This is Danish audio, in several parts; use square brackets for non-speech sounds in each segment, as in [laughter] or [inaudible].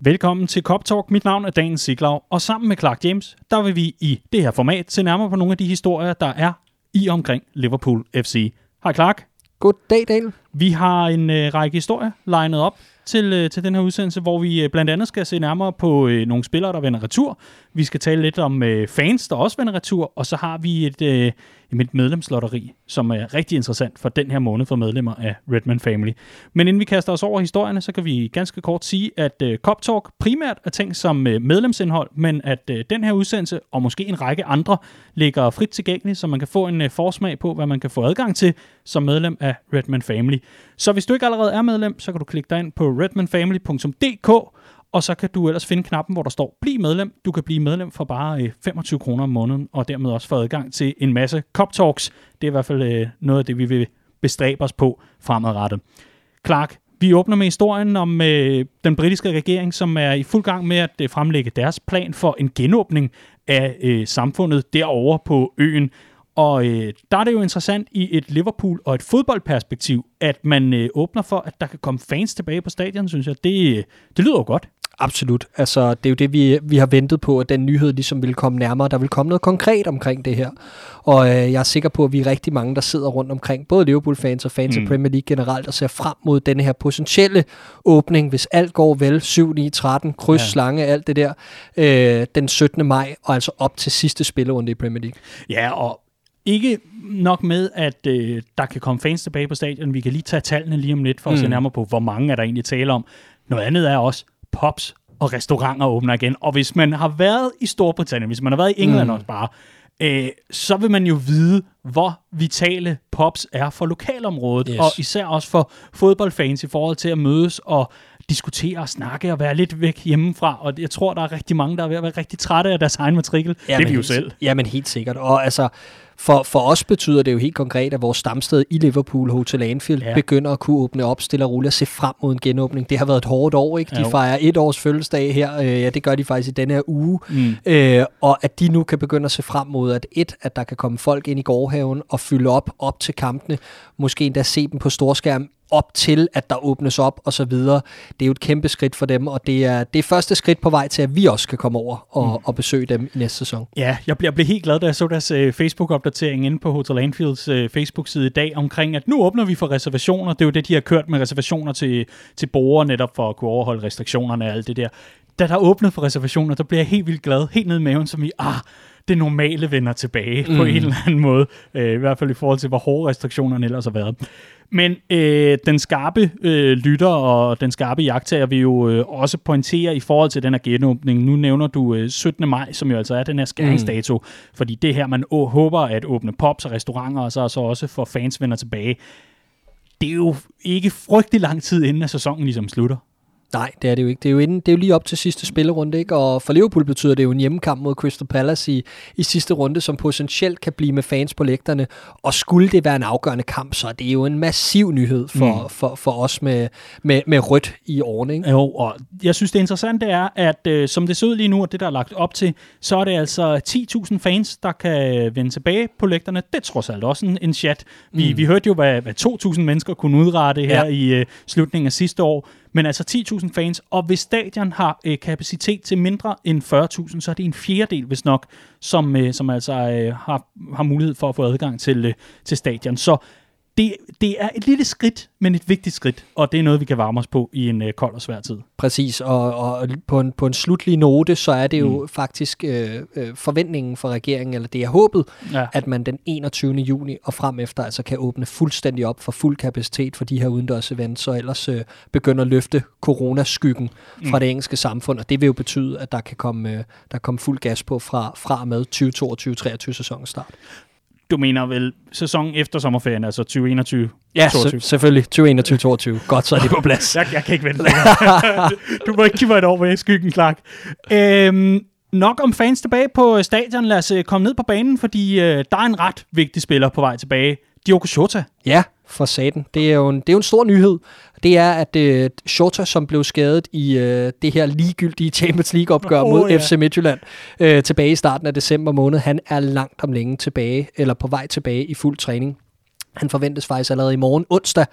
Velkommen til Cop Talk. Mit navn er Daniel Siglau, og sammen med Clark James, der vil vi i det her format se nærmere på nogle af de historier, der er i omkring Liverpool FC. Hej Clark. Goddag, Daniel. Vi har en øh, række historier legnet op til, øh, til den her udsendelse, hvor vi øh, blandt andet skal se nærmere på øh, nogle spillere, der vender retur. Vi skal tale lidt om øh, fans, der også vender retur, og så har vi et, øh, et medlemslotteri, som er rigtig interessant for den her måned for medlemmer af Redman Family. Men inden vi kaster os over historierne, så kan vi ganske kort sige, at øh, Cop Talk primært er tænkt som øh, medlemsindhold, men at øh, den her udsendelse, og måske en række andre, ligger frit tilgængelig, så man kan få en øh, forsmag på, hvad man kan få adgang til som medlem af Redman Family. Så hvis du ikke allerede er medlem, så kan du klikke dig ind på redmanfamily.dk, og så kan du ellers finde knappen, hvor der står Bliv medlem. Du kan blive medlem for bare øh, 25 kroner om måneden, og dermed også få adgang til en masse Cop Talks. Det er i hvert fald øh, noget af det, vi vil bestræbe os på fremadrettet. Clark, vi åbner med historien om øh, den britiske regering, som er i fuld gang med at øh, fremlægge deres plan for en genåbning af øh, samfundet derovre på øen. Og øh, der er det jo interessant i et Liverpool og et fodboldperspektiv, at man øh, åbner for, at der kan komme fans tilbage på stadion, synes jeg. Det, det lyder jo godt. Absolut. Altså, det er jo det, vi, vi har ventet på, at den nyhed ligesom vil komme nærmere. Der vil komme noget konkret omkring det her. Og øh, jeg er sikker på, at vi er rigtig mange, der sidder rundt omkring, både Liverpool-fans og fans mm. af Premier League generelt, og ser frem mod denne her potentielle åbning, hvis alt går vel, 7, 9, 13, kryds, ja. slange, alt det der, øh, den 17. maj, og altså op til sidste spillerunde i Premier League. Ja, og ikke nok med, at øh, der kan komme fans tilbage på stadion. Vi kan lige tage tallene lige om lidt, for at mm. se nærmere på, hvor mange er der egentlig tale om. Noget andet er også, pops og restauranter åbner igen. Og hvis man har været i Storbritannien, hvis man har været i England mm. også bare, øh, så vil man jo vide, hvor vitale pops er for lokalområdet, yes. og især også for fodboldfans i forhold til at mødes og diskutere og snakke og være lidt væk hjemmefra. Og jeg tror, der er rigtig mange, der er ved at være rigtig trætte af deres egen matrikel. Ja, det er vi jo selv. Jamen helt sikkert. Og altså, for, for os betyder det jo helt konkret, at vores stamsted i Liverpool, Hotel Anfield, ja. begynder at kunne åbne op stille og roligt og se frem mod en genåbning. Det har været et hårdt år, ikke? De ja, fejrer et års fødselsdag her. Øh, ja, det gør de faktisk i denne her uge. Mm. Øh, og at de nu kan begynde at se frem mod, at et, at der kan komme folk ind i gårdhaven og fylde op op til kampene. Måske endda se dem på storskærm op til, at der åbnes op og så videre. Det er jo et kæmpe skridt for dem, og det er det er første skridt på vej til, at vi også kan komme over og, mm. og besøge dem i næste sæson. Ja, jeg blev, jeg blev helt glad, da jeg så deres uh, Facebook-opdatering inde på Hotel Anfields uh, Facebook-side i dag omkring, at nu åbner vi for reservationer. Det er jo det, de har kørt med reservationer til, til borgere, netop for at kunne overholde restriktionerne og alt det der. Da der åbnede for reservationer, der blev jeg helt vildt glad, helt ned i maven, som i, ah, det normale vender tilbage mm. på en eller anden måde. Uh, I hvert fald i forhold til, hvor hårde restriktionerne ellers har været. Men øh, den skarpe øh, lytter og den skarpe jagttager vil jo øh, også pointere i forhold til den her genåbning. Nu nævner du øh, 17. maj, som jo altså er den her skæringsdato, mm. fordi det her, man å- håber at åbne pops og restauranter, og så, så også for fans vender tilbage. Det er jo ikke frygtelig lang tid inden, at sæsonen ligesom slutter. Nej, det er det jo ikke. Det er jo, inden, det er jo lige op til sidste spillerunde, ikke? og for Liverpool betyder det jo en hjemmekamp mod Crystal Palace i, i sidste runde, som potentielt kan blive med fans på lægterne, og skulle det være en afgørende kamp, så er det jo en massiv nyhed for, mm. for, for os med, med, med rødt i årene. Ikke? Jo, og jeg synes det interessante er, at øh, som det ser ud lige nu, og det der er lagt op til, så er det altså 10.000 fans, der kan vende tilbage på lægterne. Det er trods alt også en, en chat. Vi, mm. vi hørte jo, hvad, hvad 2.000 mennesker kunne udrette her ja. i øh, slutningen af sidste år, men altså 10.000 fans, og hvis stadion har øh, kapacitet til mindre end 40.000, så er det en fjerdedel, hvis nok, som, øh, som altså øh, har, har mulighed for at få adgang til, øh, til stadion. Så det, det er et lille skridt, men et vigtigt skridt, og det er noget, vi kan varme os på i en øh, kold og svær tid. Præcis, og, og på, en, på en slutlig note, så er det jo mm. faktisk øh, øh, forventningen for regeringen, eller det er håbet, ja. at man den 21. juni og frem efter altså kan åbne fuldstændig op for fuld kapacitet for de her udendørs events, så ellers øh, begynder at løfte coronaskyggen mm. fra det engelske samfund, og det vil jo betyde, at der kan komme, øh, der komme fuld gas på fra, fra med 2022-23 sæsonens start. Du mener vel sæsonen efter sommerferien, altså 2021 Ja, se- selvfølgelig. 2021-22. Godt, så er det på plads. [laughs] jeg, jeg kan ikke vente [laughs] Du må ikke give mig et år med skyggen, Clark. Øhm, nok om fans tilbage på stadion. Lad os øh, komme ned på banen, fordi øh, der er en ret vigtig spiller på vej tilbage. Diogo Jota. Ja, for saten. Det er jo en, det er jo en stor nyhed. Det er, at uh, Shota, som blev skadet i uh, det her ligegyldige Champions League-opgør oh, mod ja. FC Midtjylland uh, tilbage i starten af december måned, han er langt om længe tilbage, eller på vej tilbage i fuld træning. Han forventes faktisk allerede i morgen onsdag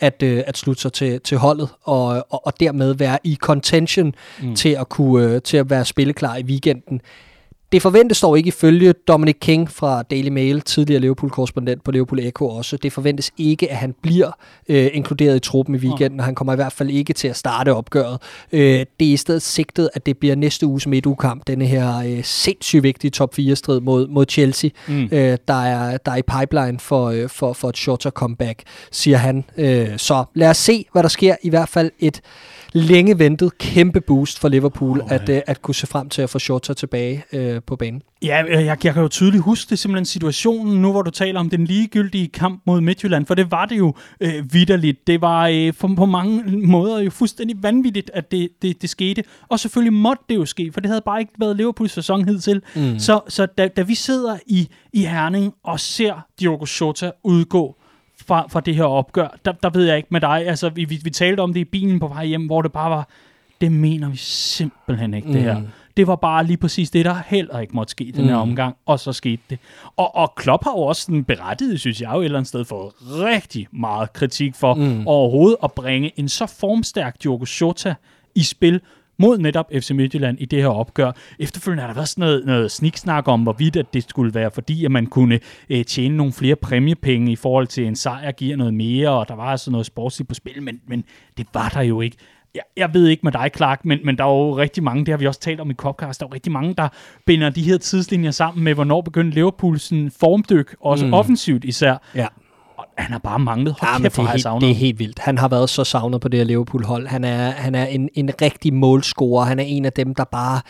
at, øh, at slutte sig til, til holdet og, og, og dermed være i contention mm. til, at kunne, øh, til at være spilleklar i weekenden. Det forventes dog ikke ifølge Dominic King fra Daily Mail, tidligere Liverpool-korrespondent på Liverpool Echo også. Det forventes ikke, at han bliver øh, inkluderet i truppen i weekenden, og han kommer i hvert fald ikke til at starte opgøret. Øh, det er i stedet sigtet, at det bliver næste uges midtugekamp, denne her øh, sindssygt vigtige top 4-strid mod, mod Chelsea, mm. øh, der, er, der er i pipeline for, øh, for, for et shorter comeback, siger han. Øh, så lad os se, hvad der sker. I hvert fald et længe ventet kæmpe boost for Liverpool, oh, at, uh, at kunne se frem til at få Shota tilbage uh, på banen. Ja, jeg, jeg kan jo tydeligt huske det simpelthen situationen nu, hvor du taler om den ligegyldige kamp mod Midtjylland, for det var det jo øh, vidderligt. Det var øh, for, på mange måder jo fuldstændig vanvittigt, at det, det, det skete. Og selvfølgelig måtte det jo ske, for det havde bare ikke været Liverpools sæson hidtil. Mm. Så, så da, da vi sidder i, i Herning og ser Diogo Jota udgå, fra, fra det her opgør. Der, der ved jeg ikke med dig. Altså, vi, vi, vi talte om det i bilen på vej hjem, hvor det bare var, det mener vi simpelthen ikke, mm. det her. Mm. Det var bare lige præcis det, der heller ikke måtte ske den her mm. omgang, og så skete det. Og, og Klopp har jo også den berettiget, synes jeg jo et eller andet sted, fået rigtig meget kritik for mm. overhovedet at bringe en så formstærk Diogo Jota i spil, mod netop FC Midtjylland i det her opgør. Efterfølgende er der været sådan noget, noget sniksnak om, hvorvidt at det skulle være, fordi at man kunne øh, tjene nogle flere præmiepenge i forhold til en sejr giver noget mere, og der var altså noget sportsligt på spil, men, men det var der jo ikke. Jeg, jeg ved ikke med dig, Clark, men, men der er jo rigtig mange, det har vi også talt om i Copcast, der er jo rigtig mange, der binder de her tidslinjer sammen med, hvornår begyndte Liverpools formdyk, også mm. offensivt især. Ja han har bare manglet. Hold ja, kæft, det, er helt, det er helt vildt. Han har været så savnet på det her Liverpool-hold. Han er, han er en, en rigtig målscorer. Han er en af dem, der bare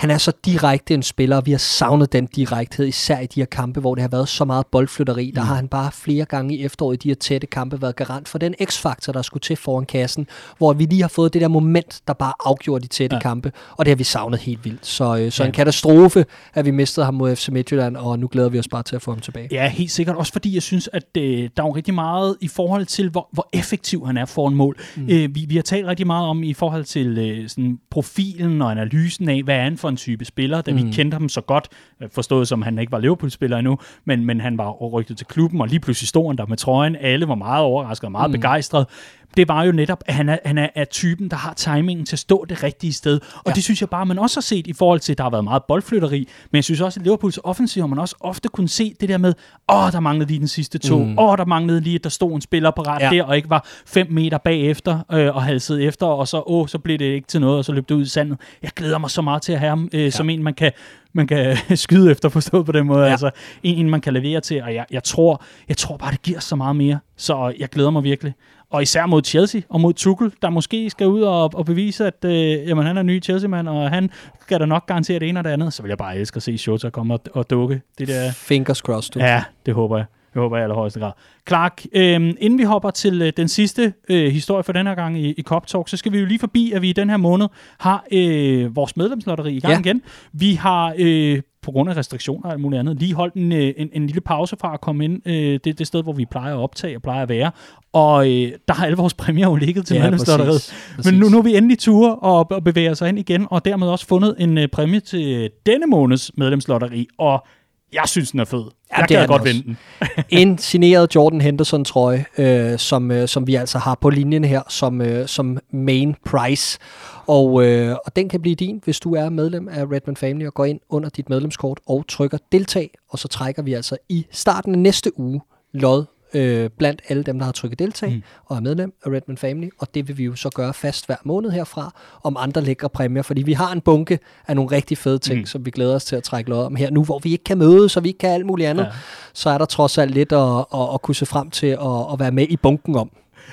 han er så direkte en spiller, og vi har savnet den direkthed, især i de her kampe, hvor det har været så meget boldflytteri. Der mm. har han bare flere gange i efteråret i de her tætte kampe været garant for den x-faktor, der skulle til foran kassen, hvor vi lige har fået det der moment, der bare afgjorde de tætte ja. kampe, og det har vi savnet helt vildt. Så, øh, så ja. en katastrofe, at vi mistede ham mod FC Midtjylland, og nu glæder vi os bare til at få ham tilbage. Ja, helt sikkert. Også fordi jeg synes, at øh, der er rigtig meget i forhold til, hvor, hvor effektiv han er foran mål. Mm. Øh, vi, vi har talt rigtig meget om i forhold til øh, sådan profilen og analysen af, hvad er han for en type spiller, da mm. vi kendte ham så godt, øh, forstået som han ikke var Liverpool-spiller endnu, men, men han var rygtet til klubben, og lige pludselig stod han der med trøjen. Alle var meget overrasket og meget mm. begejstret det var jo netop, at han er, han er, er typen, der har timingen til at stå det rigtige sted. Og ja. det synes jeg bare, man også har set i forhold til, at der har været meget boldflytteri, men jeg synes også, at Liverpools offensiv har man også ofte kunne se det der med, åh, der manglede lige den sidste to, mm. åh, der manglede lige, at der stod en spiller på ret ja. der, og ikke var fem meter bagefter øh, og halsede efter, og så, åh, så blev det ikke til noget, og så løb det ud i sandet. Jeg glæder mig så meget til at have ham øh, ja. som en, man kan man kan [laughs] skyde efter, forstået på den måde. Ja. Altså, en, en, man kan levere til, og jeg, jeg, tror, jeg tror bare, det giver så meget mere. Så jeg glæder mig virkelig. Og især mod Chelsea og mod Tuchel, der måske skal ud og, og bevise, at øh, jamen, han er ny Chelsea-mand, og han skal da nok garantere det ene og det andet. Så vil jeg bare elske at se Shota komme og, og dukke. Det der. Fingers crossed. Du. Ja, det håber jeg. Det håber jeg i allerhøjeste grad. Clark, øh, inden vi hopper til øh, den sidste øh, historie for den her gang i, i Cop Talk, så skal vi jo lige forbi, at vi i den her måned har øh, vores medlemslotteri i gang ja. igen. Vi har øh, på grund af restriktioner og alt muligt andet, lige holdt en, øh, en, en lille pause fra at komme ind øh, det, det sted, hvor vi plejer at optage og plejer at være. Og øh, der har alle vores præmier jo ligget til ja, medlemslotteriet. Men nu, nu er vi endelig ture og, og bevæger os ind igen, og dermed også fundet en øh, præmie til denne måneds medlemslotteri. Og jeg synes, den er fed. Ja, jeg kan godt vinde den. [laughs] en signeret Jordan Henderson trøje, øh, som, øh, som vi altså har på linjen her som, øh, som main price. Og, øh, og den kan blive din, hvis du er medlem af Redman Family og går ind under dit medlemskort og trykker deltag. Og så trækker vi altså i starten af næste uge lod øh, blandt alle dem, der har trykket deltag mm. og er medlem af Redman Family, og det vil vi jo så gøre fast hver måned herfra, om andre lækre præmier, fordi vi har en bunke af nogle rigtig fede ting, mm. som vi glæder os til at trække lod om her nu, hvor vi ikke kan mødes, så vi ikke kan alt muligt andet, ja. så er der trods alt lidt at, at, at kunne se frem til at, at være med i bunken om.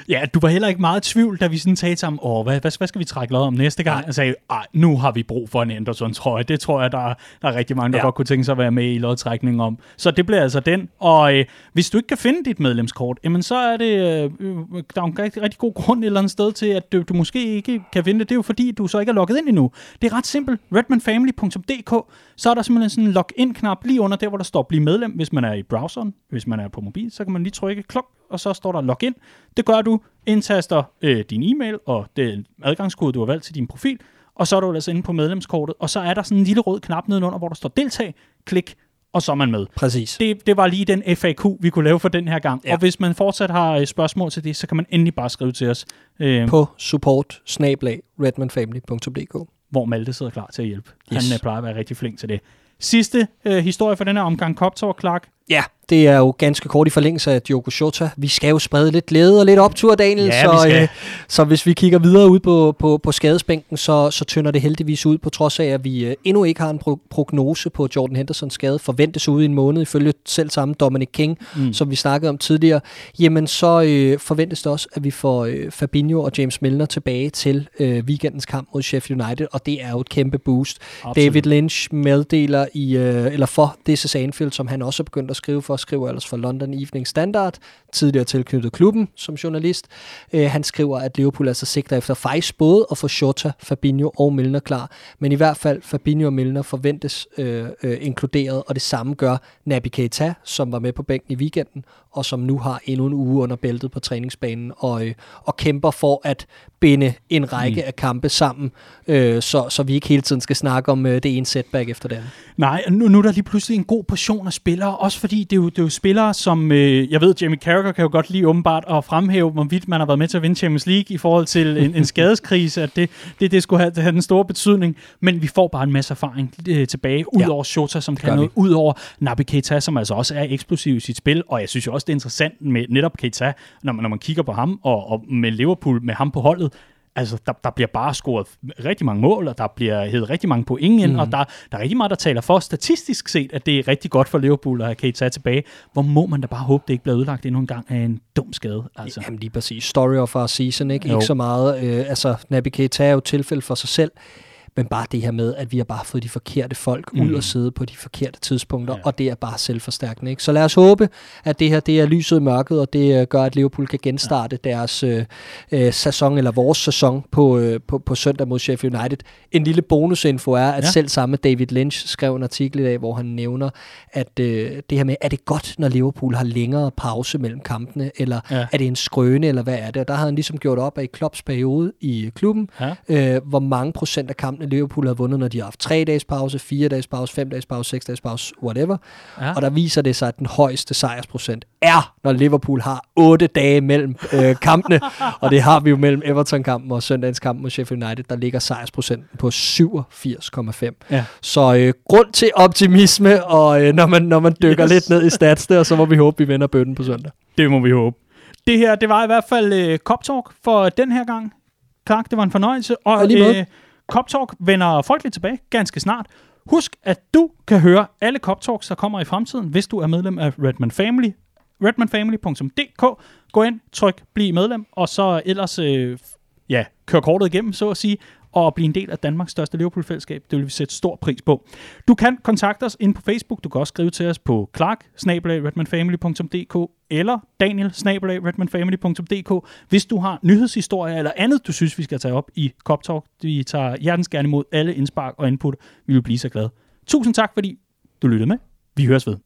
Ja, du var heller ikke meget i tvivl, da vi sådan talte sammen, åh, hvad, hvad, hvad skal vi trække lod om næste gang? Jeg sagde, nu har vi brug for en Anderson, tror jeg. Det tror jeg, der, der er rigtig mange, der ja. godt kunne tænke sig at være med i lodtrækningen om. Så det bliver altså den. Og øh, hvis du ikke kan finde dit medlemskort, jamen så er det, øh, der er en rigtig, rigtig god grund et eller andet sted til, at du, du måske ikke kan finde det. Det er jo fordi, du så ikke er logget ind endnu. Det er ret simpelt. redmanfamily.dk Så er der simpelthen sådan en login-knap lige under der, hvor der står bliv medlem, hvis man er i browseren. Hvis man er på mobil, så kan man lige trykke klok, og så står der login. Det gør du, indtaster øh, din e-mail og den adgangskode, du har valgt til din profil, og så er du altså inde på medlemskortet, og så er der sådan en lille rød knap nedenunder, hvor der står deltag, klik, og så er man med. Præcis. Det, det var lige den FAQ, vi kunne lave for den her gang. Ja. Og hvis man fortsat har øh, spørgsmål til det, så kan man endelig bare skrive til os. Øh, på support hvor Malte sidder klar til at hjælpe. Yes. Han øh, plejer at være rigtig flink til det. Sidste øh, historie for den her omgang, Cop Clark. Ja, det er jo ganske kort i forlængelse af Diogo Jota. Vi skal jo sprede lidt glæde og lidt optur, Daniel. Ja, så, øh, så hvis vi kigger videre ud på, på, på skadesbænken, så, så tynder det heldigvis ud, på trods af, at vi øh, endnu ikke har en pro- prognose på Jordan Hendersons skade. Forventes ud i en måned, ifølge selv samme Dominic King, mm. som vi snakkede om tidligere. Jamen, så øh, forventes det også, at vi får øh, Fabinho og James Milner tilbage til øh, weekendens kamp mod Sheffield United, og det er jo et kæmpe boost. Absolut. David Lynch meddeler i, øh, eller for is Anfield, som han også er begyndt at skrive for, skriver ellers for London Evening Standard, tidligere tilknyttet klubben som journalist. Øh, han skriver, at Liverpool altså sigter efter faktisk både at få Shota, Fabinho og Milner klar, men i hvert fald Fabinho og Milner forventes øh, øh, inkluderet, og det samme gør Naby Keita, som var med på bænken i weekenden, og som nu har endnu en uge under bæltet på træningsbanen, og, øh, og kæmper for at binde en række mm. af kampe sammen, øh, så, så vi ikke hele tiden skal snakke om øh, det ene setback efter det andet. Nej, nu, nu er der lige pludselig en god portion af spillere, også fordi det er jo, det er jo spillere, som, øh, jeg ved, Jamie Carragher kan jo godt lige åbenbart at fremhæve, hvorvidt man har været med til at vinde Champions League i forhold til en, en [laughs] skadeskrise, at det, det, det skulle have, have den store betydning, men vi får bare en masse erfaring øh, tilbage, ud ja. over Shota, som kan noget, ud over Naby Keita, som altså også er eksplosiv i sit spil, og jeg synes jo også, det er interessant med netop Keita, når man, når man kigger på ham, og, og med Liverpool, med ham på holdet, Altså, der, der bliver bare scoret rigtig mange mål, og der bliver hævet rigtig mange point ind, mm. og der, der er rigtig meget, der taler for statistisk set, at det er rigtig godt for Liverpool at have Keita tilbage. Hvor må man da bare håbe, det ikke bliver udlagt endnu en gang af en dum skade. Altså. Jamen lige præcis. Story of our season, ikke? Jo. Ikke så meget. Øh, altså, Naby Keita er jo tilfælde for sig selv men bare det her med, at vi har bare fået de forkerte folk mm. ud og sidde på de forkerte tidspunkter, ja. og det er bare selvforstærkende. Ikke? Så lad os håbe, at det her det er lyset i mørket, og det uh, gør, at Liverpool kan genstarte ja. deres uh, uh, sæson, eller vores sæson på, uh, på, på søndag mod Sheffield United. En lille bonusinfo er, at ja. selv samme David Lynch skrev en artikel i dag, hvor han nævner, at uh, det her med, er det godt, når Liverpool har længere pause mellem kampene, eller ja. er det en skrøne, eller hvad er det? Og der har han ligesom gjort op af i Klopps periode i klubben, ja. uh, hvor mange procent af kampene Liverpool har vundet, når de har haft tre dages pause, fire dages pause, fem dages pause, seks dages pause, whatever. Ja. Og der viser det sig, at den højeste sejrsprocent er, når Liverpool har otte dage mellem øh, kampene. [laughs] og det har vi jo mellem Everton-kampen og søndagens kamp mod Sheffield United. Der ligger sejrsprocenten på 87,5. Ja. Så øh, grund til optimisme, og øh, når, man, når man dykker yes. lidt ned i statsene, og så må vi håbe, vi vinder bøtten på søndag. Det må vi håbe. Det her, det var i hvert fald øh, Cop Talk for den her gang. Clark, det var en fornøjelse. Og, og lige øh, CopTalk vender folkeligt tilbage ganske snart. Husk, at du kan høre alle CopTalks, der kommer i fremtiden, hvis du er medlem af Redman Family. redmanfamily.dk Gå ind, tryk, bliv medlem, og så ellers øh, ja, kør kortet igennem, så at sige, og blive en del af Danmarks største Liverpool-fællesskab. Det vil vi sætte stor pris på. Du kan kontakte os ind på Facebook. Du kan også skrive til os på clark eller daniel hvis du har nyhedshistorier eller andet, du synes, vi skal tage op i Cop Talk. Vi tager hjertens gerne imod alle indspark og input. Vi vil blive så glade. Tusind tak, fordi du lyttede med. Vi høres ved.